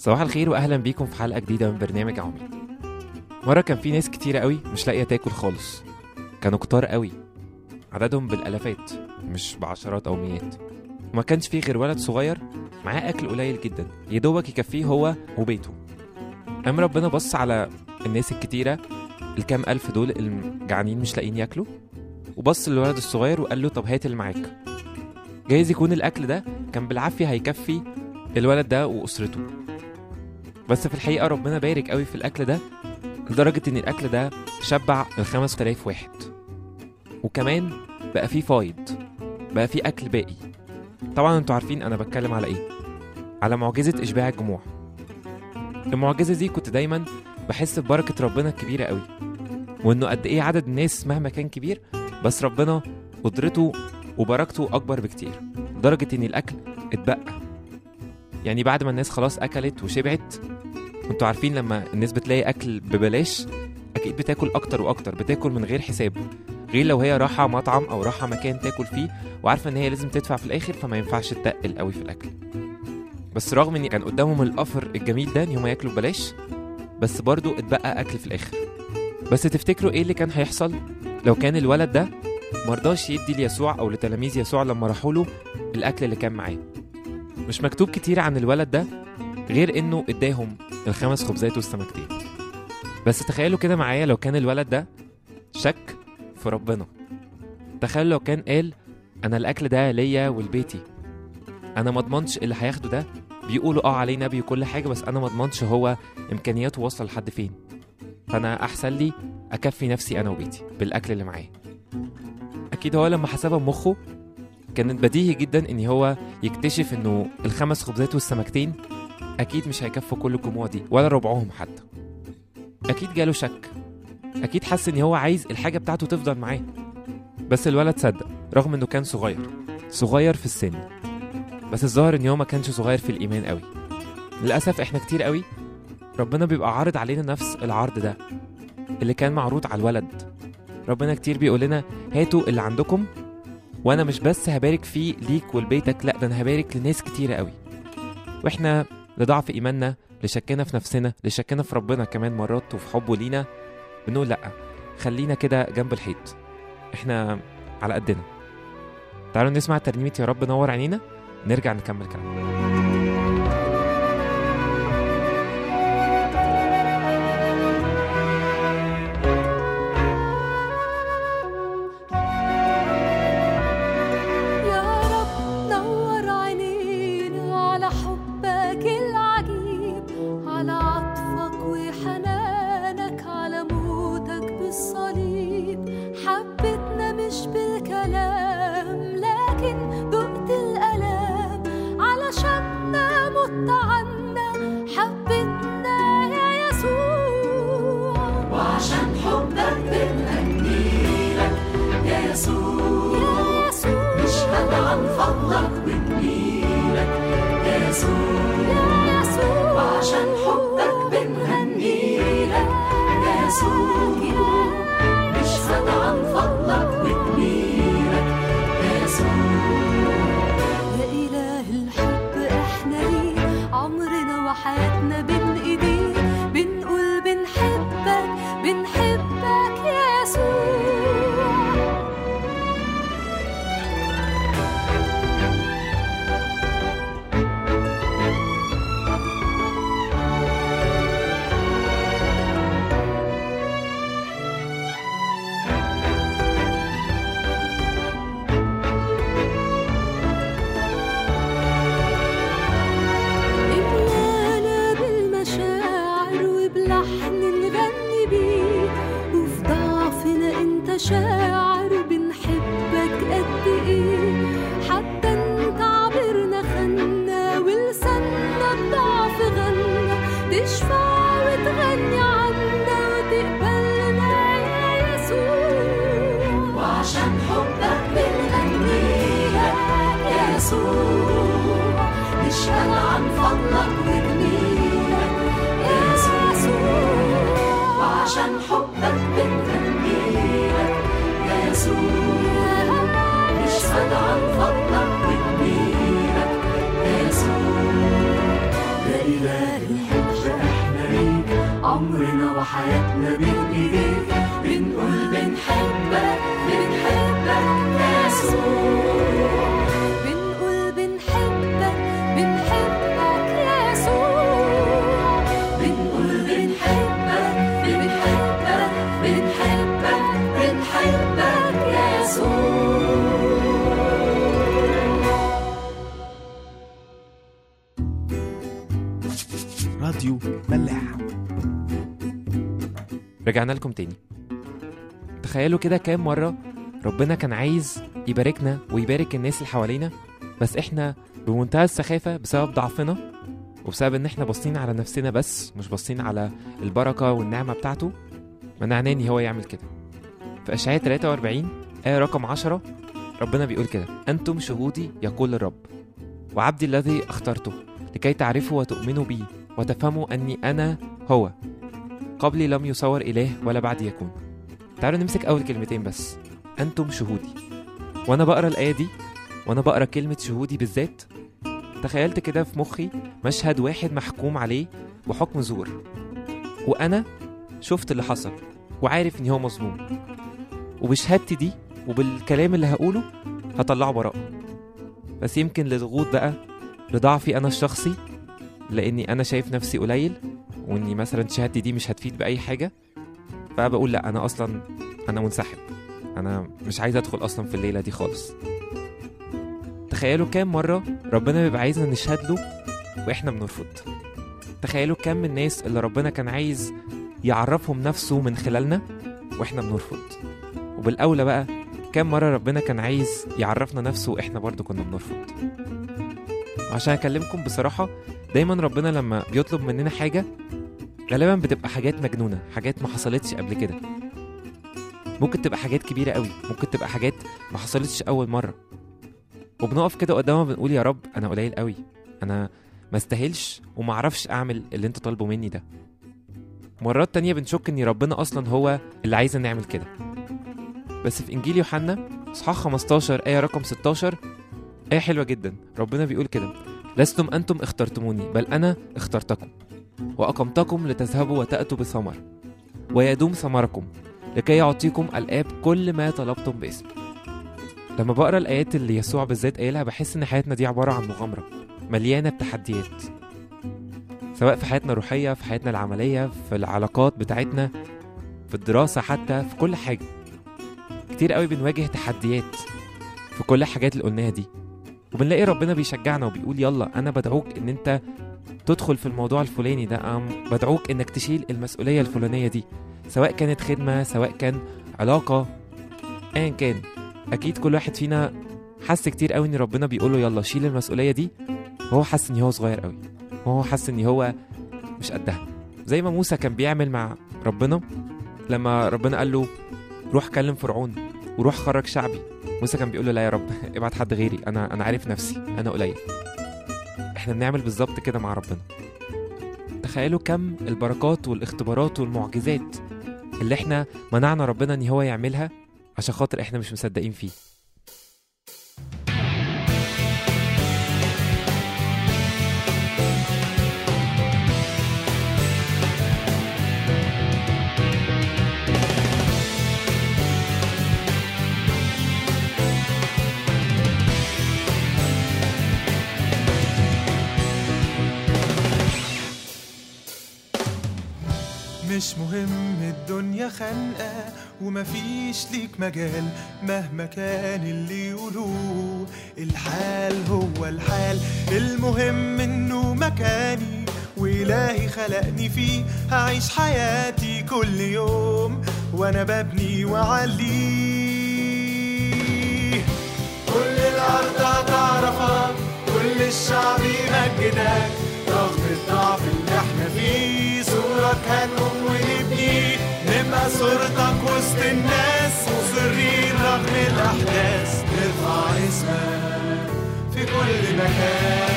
صباح الخير واهلا بيكم في حلقة جديدة من برنامج عمي مرة كان في ناس كتيرة قوي مش لاقية تاكل خالص. كانوا كتار قوي. عددهم بالالافات مش بعشرات أو مئات وما كانش فيه غير ولد صغير معاه أكل قليل جدا يا دوبك يكفيه هو وبيته. قام ربنا بص على الناس الكتيرة الكام ألف دول اللي جعانين مش لاقيين ياكلوا؟ وبص للولد الصغير وقال له طب هات اللي معاك. جايز يكون الأكل ده كان بالعافية هيكفي الولد ده وأسرته. بس في الحقيقة ربنا بارك قوي في الأكل ده لدرجة إن الأكل ده شبع ال 5000 واحد. وكمان بقى فيه فايض بقى فيه أكل باقي. طبعا أنتوا عارفين أنا بتكلم على إيه؟ على معجزة إشباع الجموع. المعجزة دي كنت دايما بحس ببركة ربنا الكبيرة قوي وإنه قد إيه عدد الناس مهما كان كبير بس ربنا قدرته وبركته أكبر بكتير لدرجة إن الأكل اتبقى. يعني بعد ما الناس خلاص أكلت وشبعت أنتوا عارفين لما الناس بتلاقي أكل ببلاش أكيد بتاكل أكتر وأكتر بتاكل من غير حساب. غير لو هي راحة مطعم أو راحة مكان تاكل فيه وعارفة إن هي لازم تدفع في الآخر فما ينفعش تتقل قوي في الأكل. بس رغم إن كان قدامهم الافر الجميل ده إن هم ياكلوا ببلاش بس برضو اتبقى أكل في الآخر. بس تفتكروا إيه اللي كان هيحصل؟ لو كان الولد ده مرضاش يدي ليسوع أو لتلاميذ يسوع لما راحوا له الأكل اللي كان معاه. مش مكتوب كتير عن الولد ده؟ غير إنه إداهم الخمس خبزات والسمكتين. بس تخيلوا كده معايا لو كان الولد ده شك في ربنا. تخيلوا لو كان قال أنا الأكل ده ليا ولبيتي. أنا ما اضمنش اللي هياخده ده. بيقولوا آه عليه نبي وكل حاجة بس أنا ما اضمنش هو إمكانياته واصله لحد فين. فأنا أحسن لي أكفي نفسي أنا وبيتي بالأكل اللي معايا. أكيد هو لما حسبها بمخه كانت بديهي جدا إن هو يكتشف إنه الخمس خبزات والسمكتين أكيد مش هيكفوا كل الجموع دي ولا ربعهم حتى. أكيد جاله شك. أكيد حس إن هو عايز الحاجة بتاعته تفضل معاه. بس الولد صدق رغم إنه كان صغير صغير في السن. بس الظاهر إن هو ما كانش صغير في الإيمان قوي. للأسف إحنا كتير قوي ربنا بيبقى عارض علينا نفس العرض ده اللي كان معروض على الولد. ربنا كتير بيقول لنا هاتوا اللي عندكم وأنا مش بس هبارك فيه ليك ولبيتك لا ده أنا هبارك لناس كتيره قوي. وإحنا لضعف إيماننا لشكنا في نفسنا لشكنا في ربنا كمان مرات وفي حبه لينا بنقول لأ خلينا كده جنب الحيط. إحنا على قدنا. تعالوا نسمع ترنيمة يا رب نور عينينا نرجع نكمل كلامنا. نشهد عن نشهد عن فضلك وجميلك يا يسوع وعشان حبك بنغنيلك يا يسوع نشهد عن فضلك وجميلك. يا يسوع يا إله الحجة إحنا ليك عمرنا وحياتنا بين إيديك راديو ملاح. رجعنا لكم تاني. تخيلوا كده كام مرة ربنا كان عايز يباركنا ويبارك الناس اللي حوالينا بس إحنا بمنتهى السخافة بسبب ضعفنا وبسبب إن إحنا باصين على نفسنا بس مش باصين على البركة والنعمة بتاعته منعناه ان هو يعمل كده. في أشعياء 43 آية رقم 10 ربنا بيقول كده أنتم شهودي يقول الرب وعبدي الذي اخترته لكي تعرفوا وتؤمنوا بي وتفهموا أني أنا هو. قبلي لم يصور إله ولا بعد يكون. تعالوا نمسك أول كلمتين بس. أنتم شهودي. وأنا بقرأ الآية دي وأنا بقرأ كلمة شهودي بالذات. تخيلت كده في مخي مشهد واحد محكوم عليه بحكم زور. وأنا شفت اللي حصل وعارف إن هو مظلوم. وبشهادتي دي وبالكلام اللي هقوله هطلعه براءة بس يمكن لضغوط بقى لضعفي أنا الشخصي لأني أنا شايف نفسي قليل وإني مثلا شهادتي دي مش هتفيد بأي حاجة فبقول لأ أنا أصلا أنا منسحب. أنا مش عايز أدخل أصلا في الليلة دي خالص. تخيلوا كام مرة ربنا بيبقى عايزنا نشهد له وإحنا بنرفض. تخيلوا كم من الناس اللي ربنا كان عايز يعرفهم نفسه من خلالنا وإحنا بنرفض. وبالأولى بقى كام مرة ربنا كان عايز يعرفنا نفسه وإحنا برضو كنا بنرفض. وعشان أكلمكم بصراحة دايما ربنا لما بيطلب مننا حاجة غالبا بتبقى حاجات مجنونة حاجات ما حصلتش قبل كده. ممكن تبقى حاجات كبيرة قوي ممكن تبقى حاجات ما حصلتش أول مرة. وبنقف كده قدامه بنقول يا رب أنا قليل قوي أنا ما استاهلش وما أعرفش أعمل اللي أنت طالبه مني ده. مرات تانية بنشك إن ربنا أصلا هو اللي عايزنا نعمل كده. بس في إنجيل يوحنا إصحاح 15 آية رقم 16 آية حلوة جدا. ربنا بيقول كده. لستم أنتم اخترتموني بل أنا اخترتكم. وأقمتكم لتذهبوا وتأتوا بثمر. ويدوم ثمركم لكي يعطيكم الآب كل ما طلبتم باسم. لما بقرأ الآيات اللي يسوع بالذات قايلها بحس إن حياتنا دي عبارة عن مغامرة مليانة بتحديات. سواء في حياتنا الروحية في حياتنا العملية في العلاقات بتاعتنا في الدراسة حتى في كل حاجة. كتير قوي بنواجه تحديات في كل الحاجات اللي قلناها دي. وبنلاقي ربنا بيشجعنا وبيقول يلا أنا بدعوك إن أنت تدخل في الموضوع الفلاني ده بدعوك إنك تشيل المسؤولية الفلانية دي سواء كانت خدمة سواء كان علاقة ايا كان. أكيد كل واحد فينا حس كتير قوي إن ربنا بيقول له يلا شيل المسؤولية دي. وهو حس إن هو صغير قوي. وهو حس إن هو مش قدها. زي ما موسى كان بيعمل مع ربنا لما ربنا قال له روح كلم فرعون وروح خرج شعبي. موسى كان بيقول له لا يا رب ابعت حد غيري أنا أنا عارف نفسي أنا قليل. إحنا بنعمل بالظبط كده مع ربنا. تخيلوا كم البركات والاختبارات والمعجزات اللي إحنا منعنا ربنا إن هو يعملها عشان خاطر إحنا مش مصدقين فيه. مش مهم الدنيا خانقة ومفيش ليك مجال مهما كان اللي يقولوه. الحال هو الحال المهم إنه مكاني وإلهي خلقني فيه. هعيش حياتي كل يوم وأنا ببني وعليه كل الأرض هتعرفك كل الشعب يمجدك. رغم الضعف اللي إحنا فيه صورك نبقى صورتك وسط الناس مصرين رغم الأحداث. نرفع اسمك في كل مكان.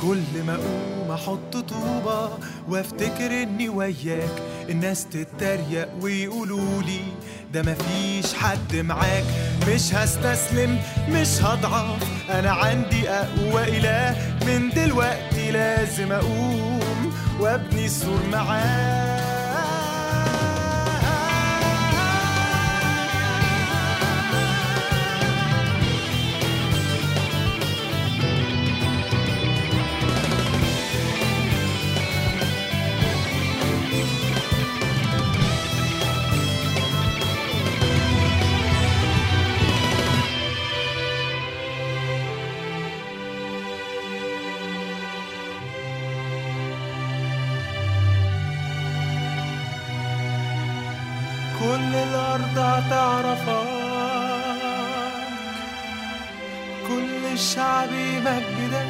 كل ما أقوم أحط أحط طوبة وافتكر إني وياك. الناس تتريق ويقولوا لي ده مفيش حد معاك. مش هستسلم مش هضعف. أنا عندي أقوى إله. من دلوقتي لازم أقوم وأبني السور معاه كل الأرض هتعرفك كل الشعب يمجدك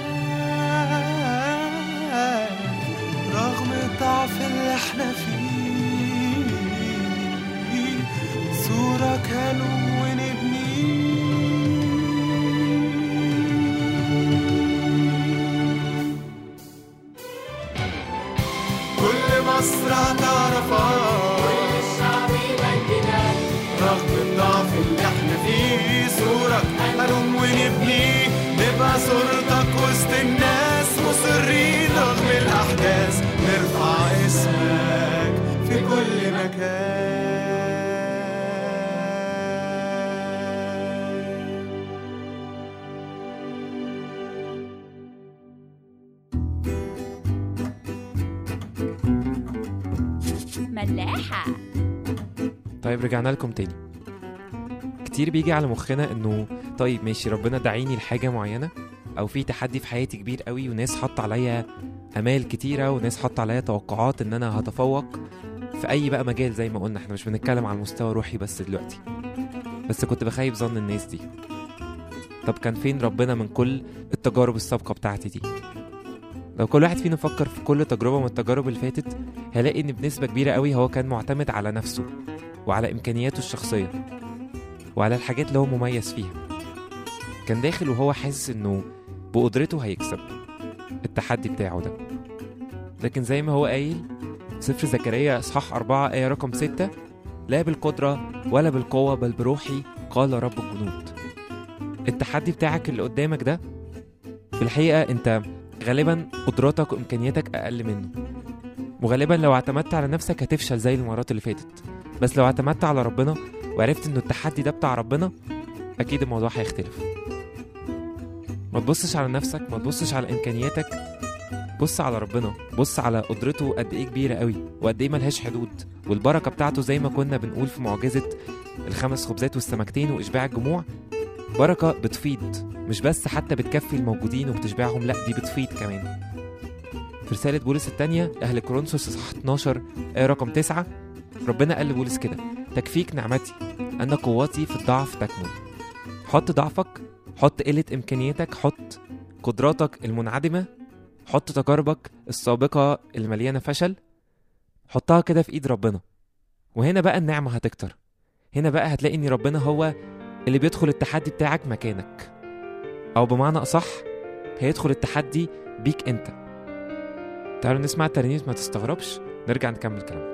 رغم الضعف اللي إحنا فيه. صورك هنقوم كل مصر هتعرفك صورك هنقوم ونبني. نبقى صورتك وسط الناس. مصرين رغم الأحداث. نرفع اسمك في كل مكان. ملاحة. طيب رجعنا لكم تاني. كتير بيجي على مخنا إنه طيب ماشي ربنا دعيني لحاجة معينة أو في تحدي في حياتي كبير قوي وناس حط عليا أمال كتيرة وناس حط عليا توقعات إن أنا هتفوق في أي بقى مجال زي ما قلنا إحنا مش بنتكلم على المستوى الروحي بس دلوقتي. بس كنت بخيب ظن الناس دي. طب كان فين ربنا من كل التجارب السابقة بتاعتي دي؟ لو كل واحد فينا فكر في كل تجربة من التجارب اللي فاتت هلاقي إن بنسبة كبيرة قوي هو كان معتمد على نفسه وعلى إمكانياته الشخصية. وعلى الحاجات اللي هو مميز فيها. كان داخل وهو حاسس إنه بقدرته هيكسب التحدي بتاعه ده. لكن زي ما هو قايل سفر زكريا إصحاح أربعة آية رقم ستة لا بالقدرة ولا بالقوة بل بروحي قال رب الجنود التحدي بتاعك اللي قدامك ده في الحقيقة أنت غالبا قدراتك وإمكانياتك أقل منه. وغالبا لو اعتمدت على نفسك هتفشل زي المرات اللي فاتت. بس لو اعتمدت على ربنا وعرفت إنه التحدي ده بتاع ربنا أكيد الموضوع هيختلف. ما تبصش على نفسك ما تبصش على إمكانياتك بص على ربنا بص على قدرته قد إيه كبيرة قوي وقد إيه ملهاش حدود. والبركة بتاعته زي ما كنا بنقول في معجزة الخمس خبزات والسمكتين وإشباع الجموع بركة بتفيض. مش بس حتى بتكفي الموجودين وبتشبعهم لا دي بتفيض كمان. في رسالة بولس الثانية لأهل كورنثوس إصحاح 12 آية رقم 9 ربنا قال لبولس كده تكفيك نعمتي. أن قوتي في الضعف تكمن. حط ضعفك حط قلة إمكانياتك حط قدراتك المنعدمة حط تجاربك السابقة اللي مليانة فشل. حطها كده في إيد ربنا. وهنا بقى النعمة هتكتر. هنا بقى هتلاقي إن ربنا هو اللي بيدخل التحدي بتاعك مكانك. أو بمعنى أصح هيدخل التحدي بيك أنت. تعالوا نسمع الترنيمة ما تستغربش. نرجع نكمل كلام ما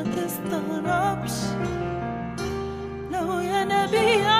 ما تستغربش. لو ينابيع ساعة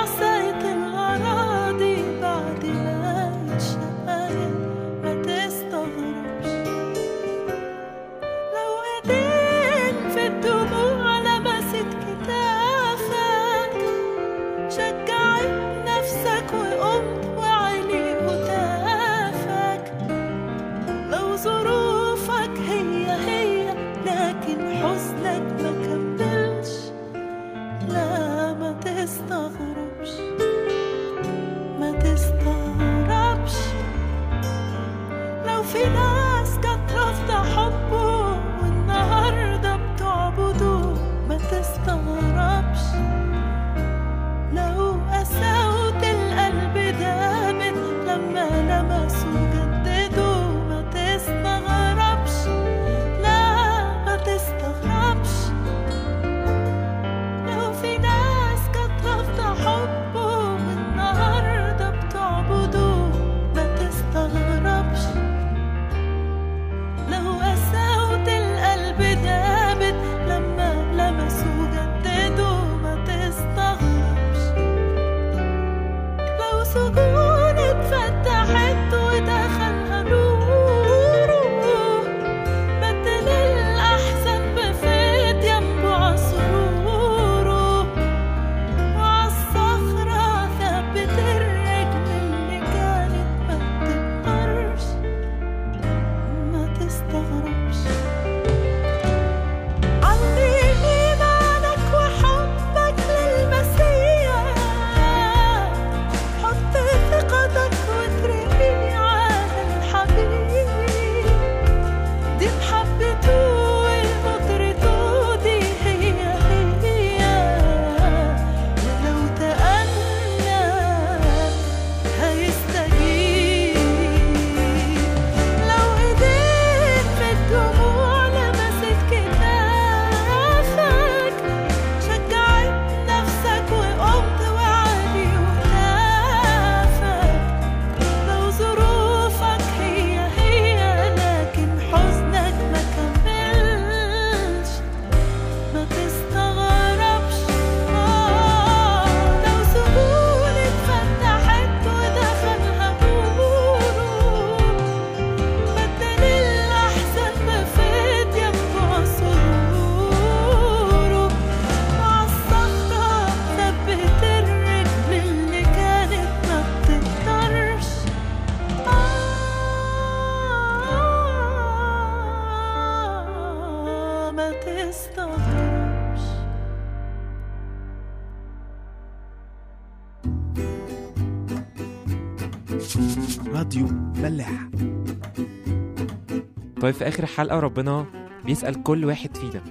طيب في آخر الحلقة ربنا بيسأل كل واحد فينا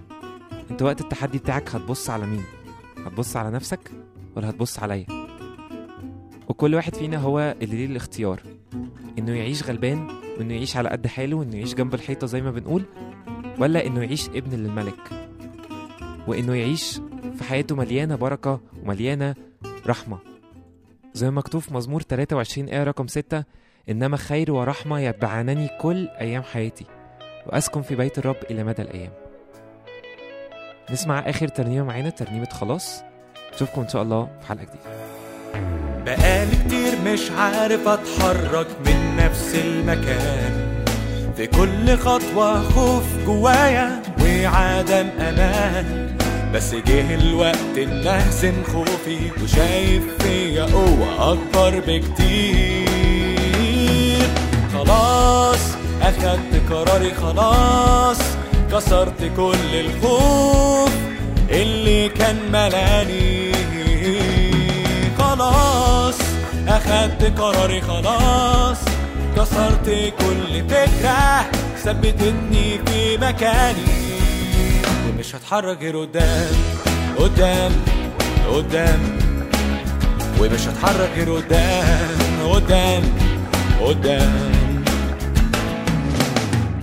أنت وقت التحدي بتاعك هتبص على مين؟ هتبص على نفسك ولا هتبص عليا؟ وكل واحد فينا هو اللي ليه الاختيار إنه يعيش غلبان وإنه يعيش على قد حاله وإنه يعيش جنب الحيطة زي ما بنقول ولا إنه يعيش ابن للملك وإنه يعيش في حياته مليانة بركة ومليانة رحمة زي ما مكتوب في مزمور 23 آية رقم 6 إنما خير ورحمة يتبعانني كل أيام حياتي وأسكن في بيت الرب إلى مدى الأيام. نسمع آخر ترنيمة معانا. ترنيمة خلاص. نشوفكم إن شاء الله في حلقة جديدة. بقالي كتير مش عارف أتحرك من نفس المكان. في كل خطوة خوف جوايا وعدم أمان. بس جه الوقت إن اهزم خوفي وشايف فيا قوة أكبر بكتير. خلاص. اخدت قراري خلاص كسرت كل الخوف اللي كان ملاني. خلاص اخدت قراري خلاص كسرت كل فكرة ثبتتني في مكاني. ومش هتحرك غير قدام قدام قدام. ومش هتحرك غير قدام قدام قدام.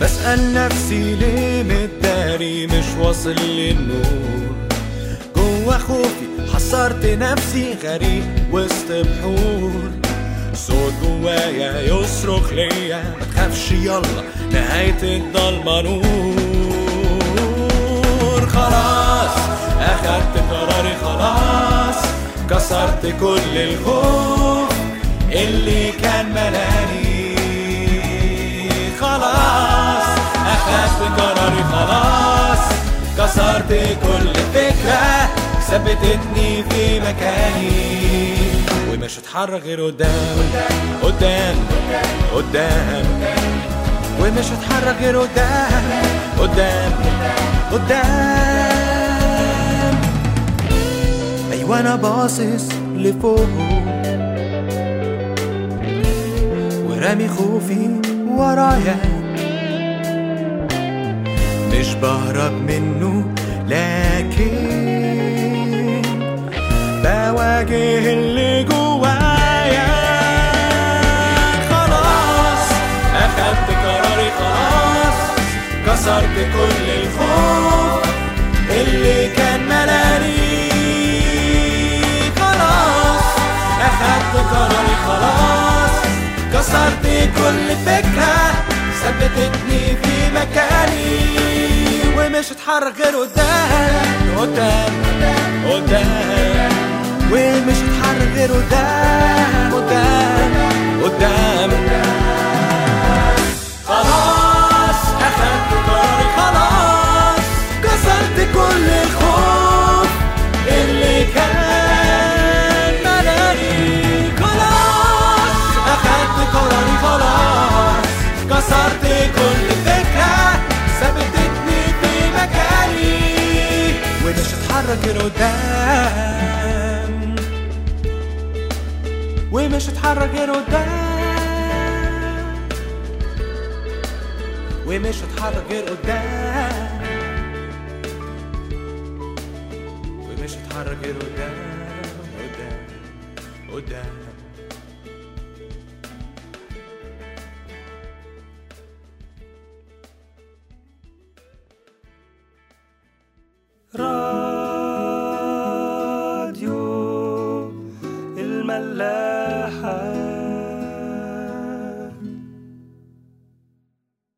بسأل نفسي ليه متداري مش واصل للنور. جوا خوفي حصرت نفسي غريق وسط بحور. صوت جوايا يصرخ ليا ما تخافش يلا نهاية الضلمة نور خلاص أخدت قراري خلاص كسرت كل الخوف اللي كان ملاني. أخدت قراري خلاص. كسرت كل فكرة ثبتتني في مكاني. ومش هتحرك غير قدام قدام قدام. ومش هتحرك غير قدام قدام قدام. أيوه أنا باصص لفوق. ورامي خوفي ورايا. مش بهرب منه لكن بواجه اللي جوايا. خلاص أخدت قراري خلاص كسرت كل الخوف اللي كان ملاني خلاص أخدت قراري خلاص كسرت كل فكرة ثبتتني في مكاني ومش هتحرك غير قدام قدام قدام. ومش هتحرك غير قدام قدام قدام. خلاص اخدت قراري خلاص. كسرت كل الخوف اللي كان كل فكرة ثبتتني في مكاني. ومش هتحرك قدام ومش هتحرك قدام ومش هتحرك غير قدام ومش هتحرك غير قدام قدام. قدام.